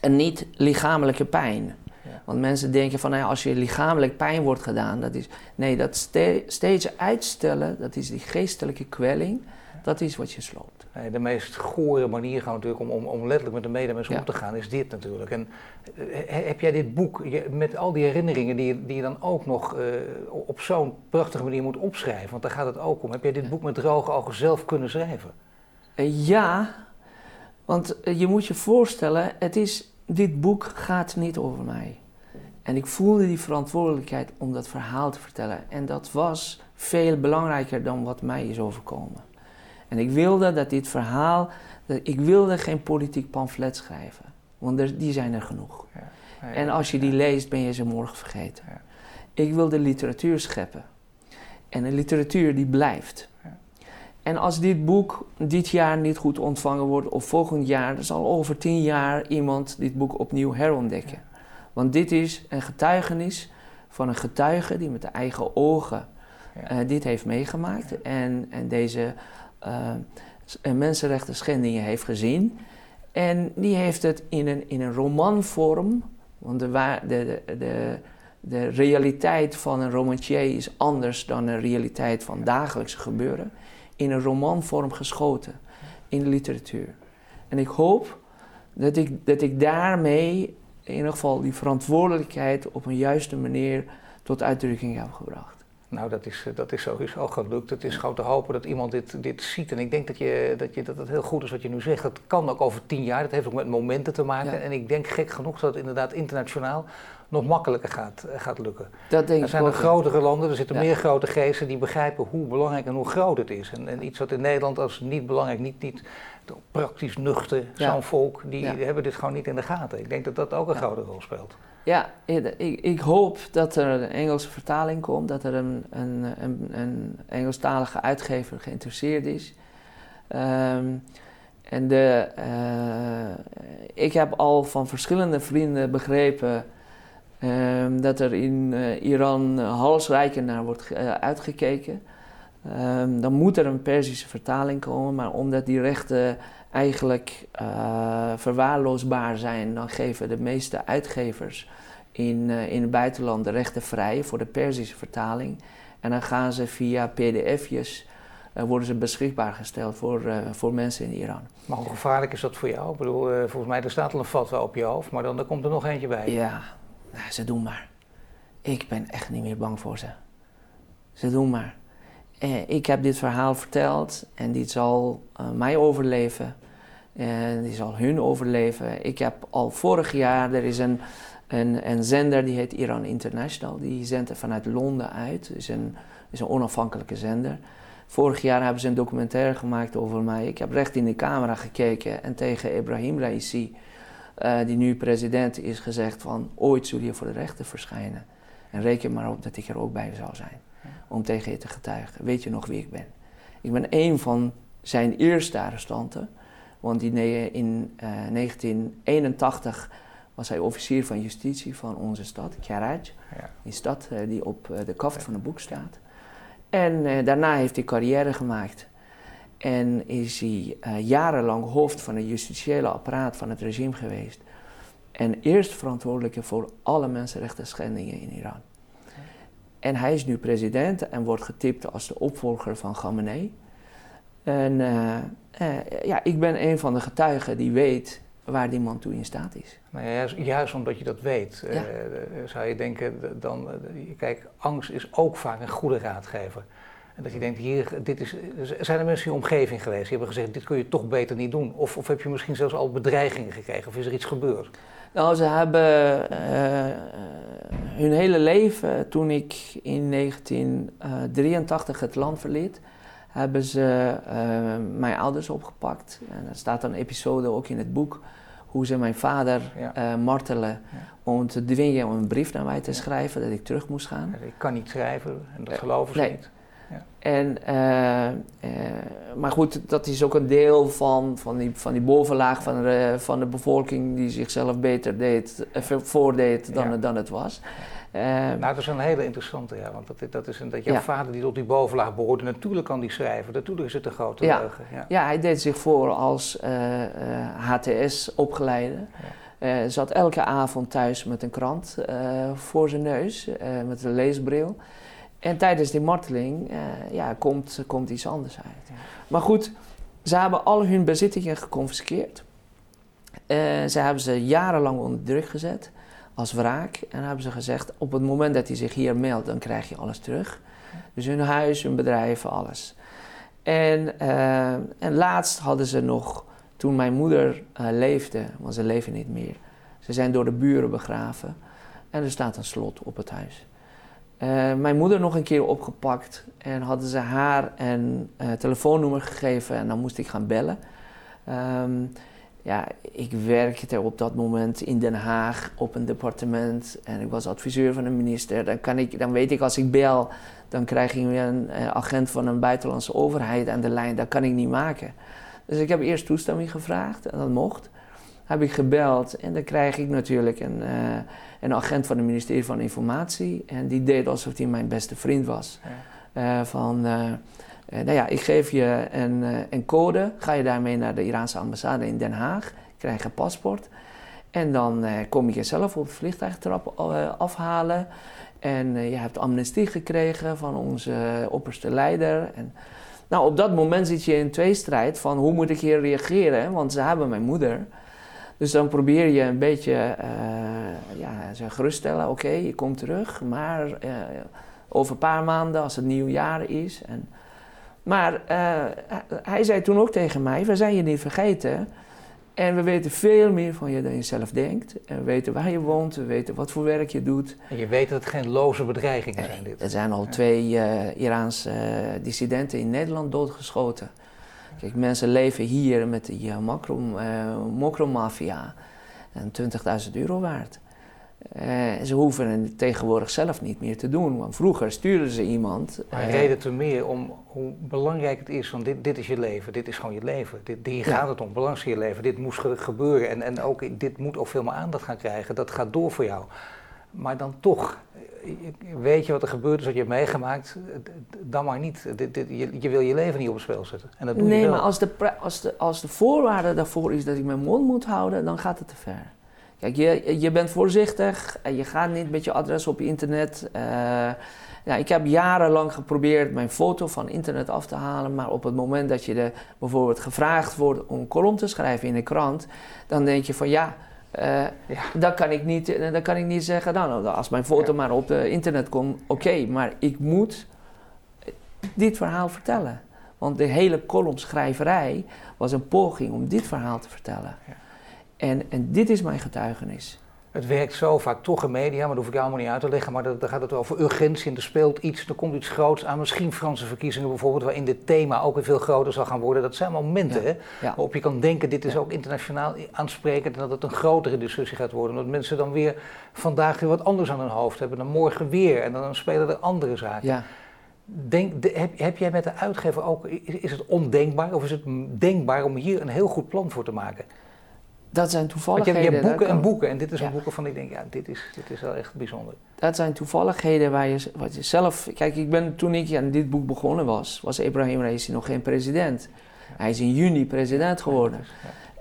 En niet lichamelijke pijn. Ja. Want mensen denken van nou ja, als je lichamelijk pijn wordt gedaan, dat is. Nee, dat ste steeds uitstellen, dat is die geestelijke kwelling, dat is wat je sloopt. Nee, de meest gore manier gaan natuurlijk om, om, om letterlijk met de medemens om te gaan, is dit natuurlijk. En he, heb jij dit boek je, met al die herinneringen die, je, die je dan ook nog uh, op zo'n prachtige manier moet opschrijven, want daar gaat het ook om. Heb jij dit boek met droge ogen zelf kunnen schrijven? Uh, ja, want eh, je moet je voorstellen, het is, dit boek gaat niet over mij. En ik voelde die verantwoordelijkheid om dat verhaal te vertellen. En dat was veel belangrijker dan wat mij is overkomen. En ik wilde dat dit verhaal, ik wilde geen politiek pamflet schrijven. Want er, die zijn er genoeg. Ja, ja, en als je die leest, ben je ze morgen vergeten. Ik wilde literatuur scheppen. En een literatuur die blijft. En als dit boek dit jaar niet goed ontvangen wordt of volgend jaar, dan zal over tien jaar iemand dit boek opnieuw herontdekken. Want dit is een getuigenis van een getuige die met de eigen ogen ja. uh, dit heeft meegemaakt ja. en, en deze uh, mensenrechten schendingen heeft gezien. En die heeft het in een, in een romanvorm, want de, de, de, de realiteit van een romancier is anders dan de realiteit van dagelijkse gebeuren in een romanvorm geschoten in de literatuur. En ik hoop dat ik, dat ik daarmee in ieder geval die verantwoordelijkheid op een juiste manier tot uitdrukking heb gebracht. Nou, dat is, eh, dat is sowieso gelukt. Het is gewoon te hopen dat iemand dit, dit ziet. En ik denk dat, je, dat, je, dat het heel goed is wat je nu zegt. Dat kan ook over tien jaar. Dat heeft ook met momenten te maken. En ik denk gek genoeg dat het inderdaad internationaal nog makkelijker gaat, eh, gaat lukken. Dat denk er zijn er grotere landen, er zitten meer grote geesten die begrijpen hoe belangrijk en hoe groot het is. En, en iets wat in Nederland als niet belangrijk, niet, niet praktisch nuchter, zo'n volk, die, hebben dit gewoon niet in de gaten. Ik denk dat dat ook een grote rol speelt. Ja, ik, ik, hoop dat er een Engelse vertaling komt, dat er een, een, een, een Engelstalige uitgever geïnteresseerd is. Ehm, en de, uh, ik heb al van verschillende vrienden begrepen um, dat er in uh, Iran halsrijken naar wordt uh, uitgekeken. Um, dan moet er een Perzische vertaling komen, maar omdat die rechten eigenlijk uh, verwaarloosbaar zijn, dan geven de meeste uitgevers in, uh, in het buitenland de rechten vrij voor de Perzische vertaling. En dan gaan ze via pdf'jes, uh, worden ze beschikbaar gesteld voor, voor mensen in Iran. Maar hoe gevaarlijk is dat voor jou? Ik bedoel, volgens mij er staat al een fatwa op je hoofd, maar dan er komt er nog eentje bij. Ja, nou, ze doen maar. Ik ben echt niet meer bang voor ze. Ze doen maar. Ik heb dit verhaal verteld en dit zal mij overleven. En die zal hun overleven. Ik heb al vorig jaar, er is een, een, zender die heet Iran International. Die zendt vanuit Londen uit. Is een, is een onafhankelijke zender. Vorig jaar hebben ze een documentaire gemaakt over mij. Ik heb recht in de camera gekeken en tegen Ibrahim Raisi, uh, die nu president is, gezegd van ooit zul je voor de rechter verschijnen. En reken maar op dat ik er ook bij zou zijn. Om tegen je te getuigen. Weet je nog wie ik ben? Ik ben een van zijn eerste arrestanten. Want in, in uh, 1981 was hij officier van justitie van onze stad, Karaj. Ja. Die stad uh, die op uh, de kaft van het boek staat. En eh, daarna heeft hij carrière gemaakt. En is hij jarenlang hoofd van het justitiële apparaat van het regime geweest. En eerst verantwoordelijke voor alle mensenrechten schendingen in Iran. En hij is nu president en wordt getipt als de opvolger van Khamenei. En uh, uh, ja, ik ben een van de getuigen die weet waar die man toe in staat is. Maar juist, juist omdat je dat weet, ja. uh, zou je denken, dan, kijk, angst is ook vaak een goede raadgever. En dat je denkt, hier, dit is, zijn er mensen in je omgeving geweest die hebben gezegd, dit kun je toch beter niet doen? Of, of heb je misschien zelfs al bedreigingen gekregen, of is er iets gebeurd? Nou, ze hebben hun hele leven, toen ik in 1983 het land verliet, hebben ze uh, mijn ouders opgepakt. En er staat een episode ook in het boek hoe ze mijn vader ja. uh, martelen ja. om te dwingen om een brief naar mij te schrijven dat ik terug moest gaan. ik kan niet schrijven en dat geloven ze nee. niet. En, uh, maar goed, dat is ook een deel van, van, die, van die bovenlaag van de, van de bevolking die zichzelf beter deed, voordeed dan, dan het was. Uh, nou, dat is een hele interessante, ja. Want dat, dat is een, dat jouw ja. vader die tot die bovenlaag behoorde, natuurlijk kan die schrijven. Natuurlijk is het een grote ja. leugen. Ja. ja, hij deed zich voor als uh, uh, HTS-opgeleide. Zat elke avond thuis met een krant voor zijn neus, met een leesbril. En tijdens die marteling ja, komt, komt iets anders uit. Maar goed, ze hebben al hun bezittingen geconfiskeerd. ze hebben ze jarenlang onder druk gezet als wraak. En hebben ze gezegd, op het moment dat hij zich hier meldt, dan krijg je alles terug. Dus hun huis, hun bedrijven, alles. En, uh, en laatst hadden ze nog, toen mijn moeder leefde, want ze leven niet meer. Ze zijn door de buren begraven. En er staat een slot op het huis. Uh, mijn moeder nog een keer opgepakt en hadden ze haar een telefoonnummer gegeven en dan moest ik gaan bellen. Um, ja, ik werkte op dat moment in Den Haag op een departement en ik was adviseur van een minister. Dan, kan ik, dan weet ik als ik bel, dan krijg ik een uh, agent van een buitenlandse overheid aan de lijn. Dat kan ik niet maken. Dus ik heb eerst toestemming gevraagd en dat mocht. Heb ik gebeld en dan krijg ik natuurlijk een, uh, een agent van het ministerie van Informatie. En die deed alsof hij mijn beste vriend was. Ja. Uh, van uh, nou ja, ik geef je een, een, code, ga je daarmee naar de Iraanse ambassade in Den Haag, krijg je een paspoort. En dan kom je jezelf op de vliegtuigtrap afhalen. En je hebt amnestie gekregen van onze opperste leider. En, nou, op dat moment zit je in tweestrijd van hoe moet ik hier reageren, want ze hebben mijn moeder. Dus dan probeer je een beetje ja, ze geruststellen, oké, okay, je komt terug, maar over een paar maanden als het nieuwjaar is. En, maar uh, hij zei toen ook tegen mij, we zijn je niet vergeten. En we weten veel meer van je dan je zelf denkt. En we weten waar je woont, we weten wat voor werk je doet. En je weet dat het geen loze bedreigingen zijn dit. Er zijn al twee uh, Iraanse uh, dissidenten in Nederland doodgeschoten. Kijk, mensen leven hier met die uh, mokromafia. En 20.000 euro waard. Uh, ze hoeven het tegenwoordig zelf niet meer te doen. Want vroeger stuurden ze iemand. Maar uh, reden te meer om hoe belangrijk het is. Want dit, dit is je leven, dit is gewoon je leven. Dit, hier gaat het om, belangrijk je leven. Dit moest gebeuren en, en ook, dit moet ook veel meer aandacht gaan krijgen. Dat gaat door voor jou. Maar dan toch, weet je wat er gebeurd is, wat je hebt meegemaakt, dan maar niet. Je, wil je leven niet op het spel zetten. En dat doe nee, je wel. maar als de, als, de, als de voorwaarde daarvoor is dat ik mijn mond moet houden, dan gaat het te ver. Kijk, je, je bent voorzichtig en je gaat niet met je adres op internet. Uh, ja, ik heb jarenlang geprobeerd mijn foto van internet af te halen, maar op het moment dat je er bijvoorbeeld gevraagd wordt om een kolom te schrijven in een krant, dan denk je van ja, uh, ja. Dan, kan ik niet, dan kan ik niet zeggen, nou, als mijn foto ja. maar op internet komt, oké, okay, maar ik moet dit verhaal vertellen. Want de hele columnschrijverij was een poging om dit verhaal te vertellen. Ja. En, en dit is mijn getuigenis. Het werkt zo vaak toch in media, maar dat hoef ik allemaal niet uit te leggen. Maar dan gaat het over urgentie en er speelt iets, er komt iets groots aan. Misschien Franse verkiezingen bijvoorbeeld, waarin dit thema ook weer veel groter zal gaan worden. Dat zijn momenten ja. Hè, waarop je kan denken, dit is ook internationaal aansprekend. En dat het een grotere discussie gaat worden. Omdat mensen dan weer vandaag weer wat anders aan hun hoofd hebben. Dan morgen weer en dan spelen er andere zaken. Ja. Denk, de, heb, heb, jij met de uitgever ook, is, is het ondenkbaar of is het denkbaar om hier een heel goed plan voor te maken? Dat zijn toevalligheden. Want je, je hebt boeken en boeken en dit is ja. een boek waarvan ik denk, ja, dit is, dit is wel echt bijzonder. Dat zijn toevalligheden waar je, wat je zelf... Kijk, ik ben, toen ik aan dit boek begonnen was, was Ibrahim Raisi nog geen president. Ja. Hij is in juni president geworden.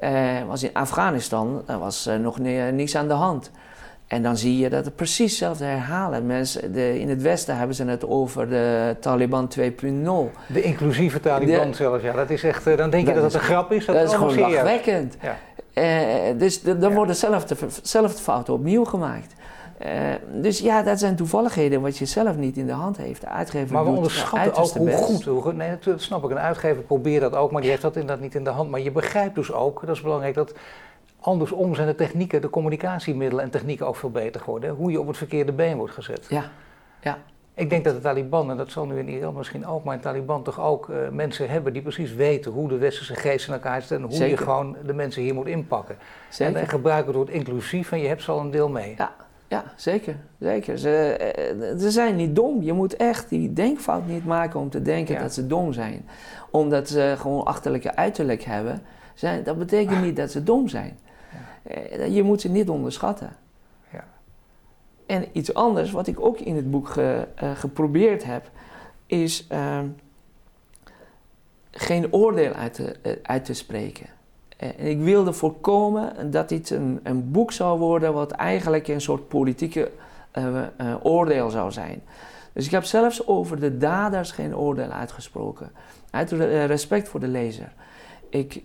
Ja, uh, was in Afghanistan, daar was uh, nog niks aan de hand. En dan zie je dat het precies hetzelfde herhalen. Mensen, de, in het Westen hebben ze het over de Taliban 2.0. De inclusieve Taliban de, zelfs, ja. Dat is echt, dan denk je dat, dat het een grap is. Dat, dat is gewoon lachwekkend. Ja. Uh, dus dan ja. worden dezelfde, dezelfde fouten opnieuw gemaakt. Uh, dus ja, dat zijn toevalligheden wat je zelf niet in de hand heeft. De uitgever maar we doet onderschatten ook hoe goed, hoe. Nee, dat snap ik. Een uitgever probeert dat ook, maar die heeft dat inderdaad niet in de hand. Maar je begrijpt dus ook, dat is belangrijk, dat andersom zijn de technieken, de communicatiemiddelen en technieken ook veel beter geworden. Hoe je op het verkeerde been wordt gezet. Ja, ja. Ik denk dat de Taliban, en dat zal nu in Iran misschien ook, maar in Taliban toch ook uh, mensen hebben die precies weten hoe de westerse geest in elkaar zit en hoe Zeker. je gewoon de mensen hier moet inpakken. Zeker. En, en gebruiken het woord inclusief en je hebt ze al een deel mee. Ja, ja zeker. zeker. Ze, ze zijn niet dom. Je moet echt die denkfout niet maken om te denken ja. dat ze dom zijn. Omdat ze gewoon achterlijke uiterlijk hebben. Zijn, dat betekent niet dat ze dom zijn. Je moet ze niet onderschatten. En iets anders, wat ik ook in het boek ge, uh, geprobeerd heb, is uh, geen oordeel uit te, uh, uit te spreken. en ik wilde voorkomen dat dit een, een, boek zou worden wat eigenlijk een soort politieke oordeel zou zijn. Dus ik heb zelfs over de daders geen oordeel uitgesproken. Uit respect voor de lezer. Ik,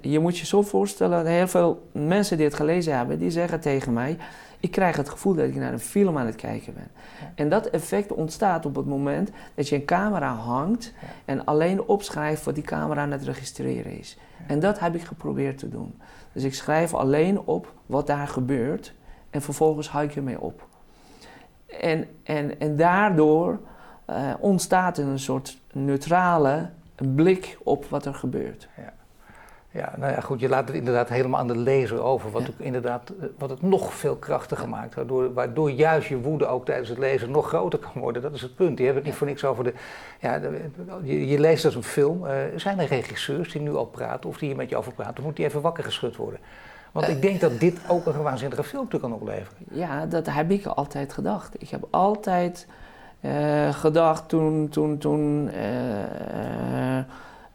je moet je zo voorstellen, heel veel mensen die het gelezen hebben, die zeggen tegen mij... Ik krijg het gevoel dat ik naar een film aan het kijken ben. Ja. En dat effect ontstaat op het moment dat je een camera hangt ja. en alleen opschrijft wat die camera aan het registreren is. Ja. En dat heb ik geprobeerd te doen. Dus ik schrijf alleen op wat daar gebeurt en vervolgens hou ik ermee op. En, en, en daardoor uh, ontstaat er een soort neutrale blik op wat er gebeurt. Ja. Ja, nou ja, goed, je laat het inderdaad helemaal aan de lezer over, wat, ja. ook inderdaad, wat het nog veel krachtiger ja. maakt, waardoor, waardoor juist je woede ook tijdens het lezen nog groter kan worden. Dat is het punt. Je hebt het niet voor niks over de, ja, de, je, je, leest als een film. Uh, zijn er regisseurs die nu al praten of die hier met je over praten, of moet die even wakker geschud worden? Want uh, ik denk dat dit ook een waanzinnige film toe kan opleveren. Ja, dat heb ik altijd gedacht. Ik heb altijd uh, gedacht toen, toen, toen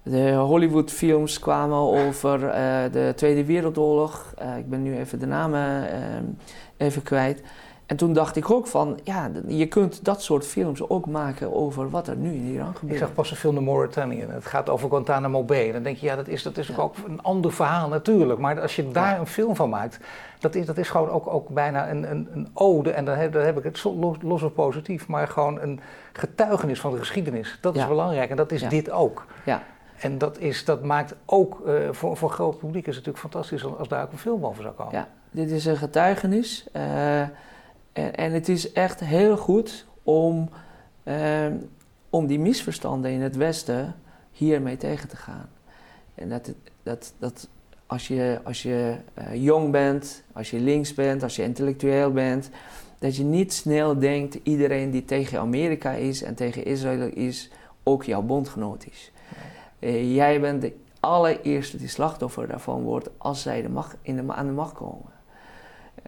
de Hollywood-films kwamen over uh, de Tweede Wereldoorlog. Uh, ik ben nu even de namen uh, even kwijt. En toen dacht ik ook van, ja, je kunt dat soort films ook maken over wat er nu in Iran gebeurt. Ik zag pas een film de Mauritanië. Het gaat over Guantanamo Bay. Dan denk je, ja, dat is, dat is ook een ander verhaal natuurlijk. Maar als je daar een film van maakt, dat is, dat is gewoon ook, ook bijna een, een, een ode. En dan heb, dan heb ik het los, los of positief, maar gewoon een getuigenis van de geschiedenis. Dat is belangrijk en dat is dit ook. Ja. En dat, is, dat maakt ook uh, voor, voor groot publiek is het natuurlijk fantastisch als daar ook een film over zou komen. Ja, dit is een getuigenis. Uh, en, en, het is echt heel goed om, uh, om die misverstanden in het Westen hiermee tegen te gaan. En dat, dat, dat als je, als je jong bent, als je links bent, als je intellectueel bent, dat je niet snel denkt iedereen die tegen Amerika is en tegen Israël is, ook jouw bondgenoot is. Uh, jij bent de allereerste die slachtoffer daarvan wordt als zij de macht, in de, aan de macht komen.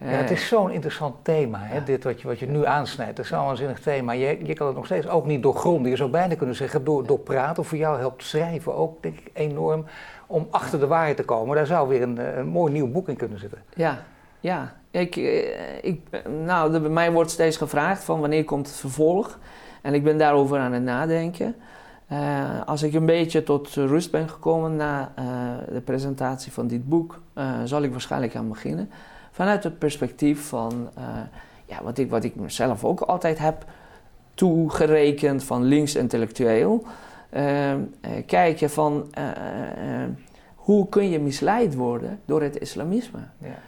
Ja, het is zo'n interessant thema, hè, dit wat je, wat je nu aansnijdt. Het is zo'n waanzinnig thema. Je, je kan het nog steeds ook niet doorgronden. Je zou bijna kunnen zeggen door, door praten. Voor jou helpt schrijven ook, denk ik, enorm om achter de waarheid te komen. Daar zou weer een, een mooi nieuw boek in kunnen zitten. Ja, ja. Ik, eh, ik, nou, bij mij wordt steeds gevraagd van wanneer komt het vervolg. En ik ben daarover aan het nadenken. Uh, als ik een beetje tot rust ben gekomen na uh, de presentatie van dit boek, uh, zal ik waarschijnlijk aan beginnen vanuit het perspectief van ja, wat, ik, wat ik mezelf ook altijd heb toegerekend van links-intellectueel. Uh, uh, kijken van hoe kun je misleid worden door het islamisme. Ja.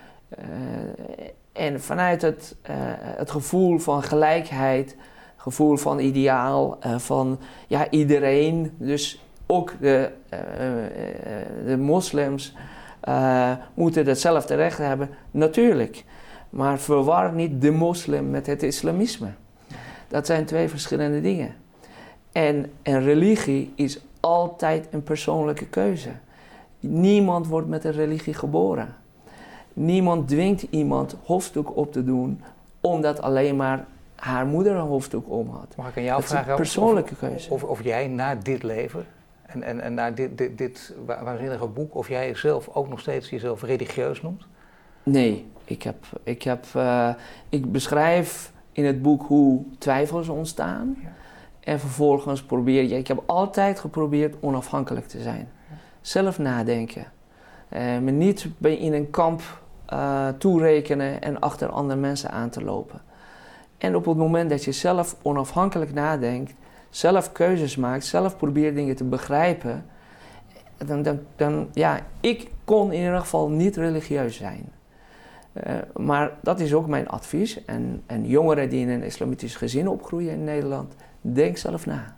en vanuit het, het gevoel van gelijkheid, gevoel van ideaal, van ja, iedereen, dus ook de, de moslims moeten hetzelfde recht hebben. Natuurlijk. Maar verwar niet de moslim met het islamisme. Dat zijn twee verschillende dingen. En een religie is altijd een persoonlijke keuze. Niemand wordt met een religie geboren. Niemand dwingt iemand hoofddoek op te doen omdat alleen maar haar moeder een hoofddoek om had. Mag ik aan jou vragen? Persoonlijke keuze. Of, of jij na dit leven en, en, en naar dit, dit, dit waanzinnige boek, of jij zelf ook nog steeds jezelf religieus noemt? Nee, ik, heb, ik, heb, uh, ik beschrijf in het boek hoe twijfels ontstaan. Ja. En vervolgens probeer je, ik heb altijd geprobeerd onafhankelijk te zijn. Ja. Zelf nadenken. Uh, me niet in een kamp uh, toerekenen en achter andere mensen aan te lopen. En op het moment dat je zelf onafhankelijk nadenkt, zelf keuzes maakt, zelf probeert dingen te begrijpen, dan, dan, dan ja, ik kon in ieder geval niet religieus zijn. Uh, maar dat is ook mijn advies. En, en jongeren die in een islamitisch gezin opgroeien in Nederland, denk zelf na.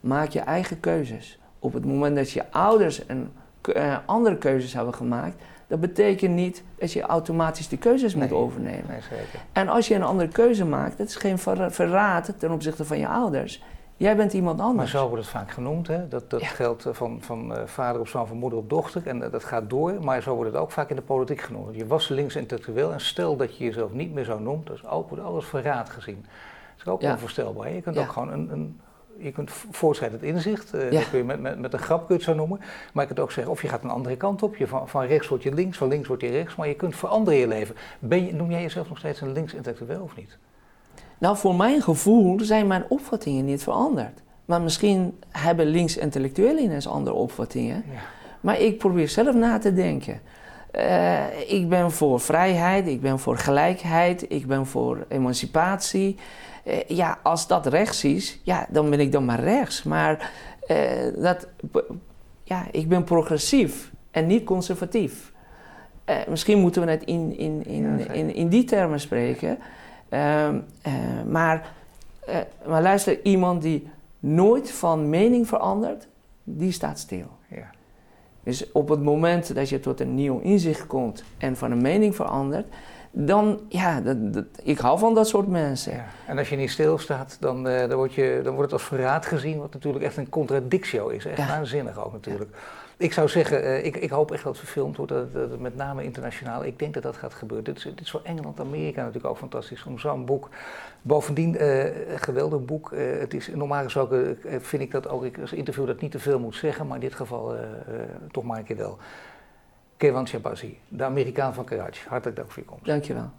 Maak je eigen keuzes. Op het moment dat je ouders een, uh, andere keuzes hebben gemaakt, dat betekent niet dat je automatisch die keuzes nee, moet overnemen. Nee, zeker. En als je een andere keuze maakt, dat is geen verraad ten opzichte van je ouders. Jij bent iemand anders. Maar zo wordt het vaak genoemd. Hè? Dat, dat geldt eh, van, van uh, vader op zoon, van moeder op dochter. En uh, dat gaat door. Maar zo wordt het ook vaak in de politiek genoemd. Je was links intellectueel. En stel dat je jezelf niet meer zo noemt. Dat is ook, wordt alles verraad gezien. Dat is ook ja. onvoorstelbaar. Je kunt ja. ook gewoon een, een je kunt voortschrijdend inzicht, uh, ja. dat kun je met, met, met een grap kun je het zo noemen. Maar je kunt ook zeggen, of je gaat een andere kant op. Je van, van rechts word je links, van links word je rechts. Maar je kunt veranderen in je leven. Ben je, noem jij jezelf nog steeds een links intellectueel of niet? Nou, voor mijn gevoel zijn mijn opvattingen niet veranderd. Maar misschien hebben links-intellectuelen ineens andere opvattingen. Ja. Maar ik probeer zelf na te denken. Uh, ik ben voor vrijheid, ik ben voor gelijkheid, ik ben voor emancipatie. Uh, ja, als dat rechts is, ja, dan ben ik dan maar rechts. Maar uh, dat, ja, ik ben progressief en niet conservatief. misschien moeten we het in, in, in, ja, in, in, die termen spreken. Ehm, maar, maar luister, iemand die nooit van mening verandert, die staat stil. Ja. Dus op het moment dat je tot een nieuw inzicht komt en van een mening verandert, dan, ja, dat, dat, ik hou van dat soort mensen. Ja. En als je niet stilstaat, dan, uh, dan, word je, dan wordt het als verraad gezien, wat natuurlijk echt een contradictio is. Echt ja. waanzinnig ook natuurlijk. Ja. Ik zou zeggen, uh, ik, ik, hoop echt dat het verfilmd wordt, dat, met name internationaal. Ik denk dat dat gaat gebeuren. Dit is, dit is voor Engeland, Amerika natuurlijk ook fantastisch om zo'n boek. Bovendien, uh, geweldig boek. Uh, het is, normaal gesproken vind ik dat ook, ik als interview dat niet te veel moet zeggen, maar in dit geval toch maar een keer wel. Kevan Shabazi, de Amerikaan van Karachi. Hartelijk dank voor je komst. Dankjewel.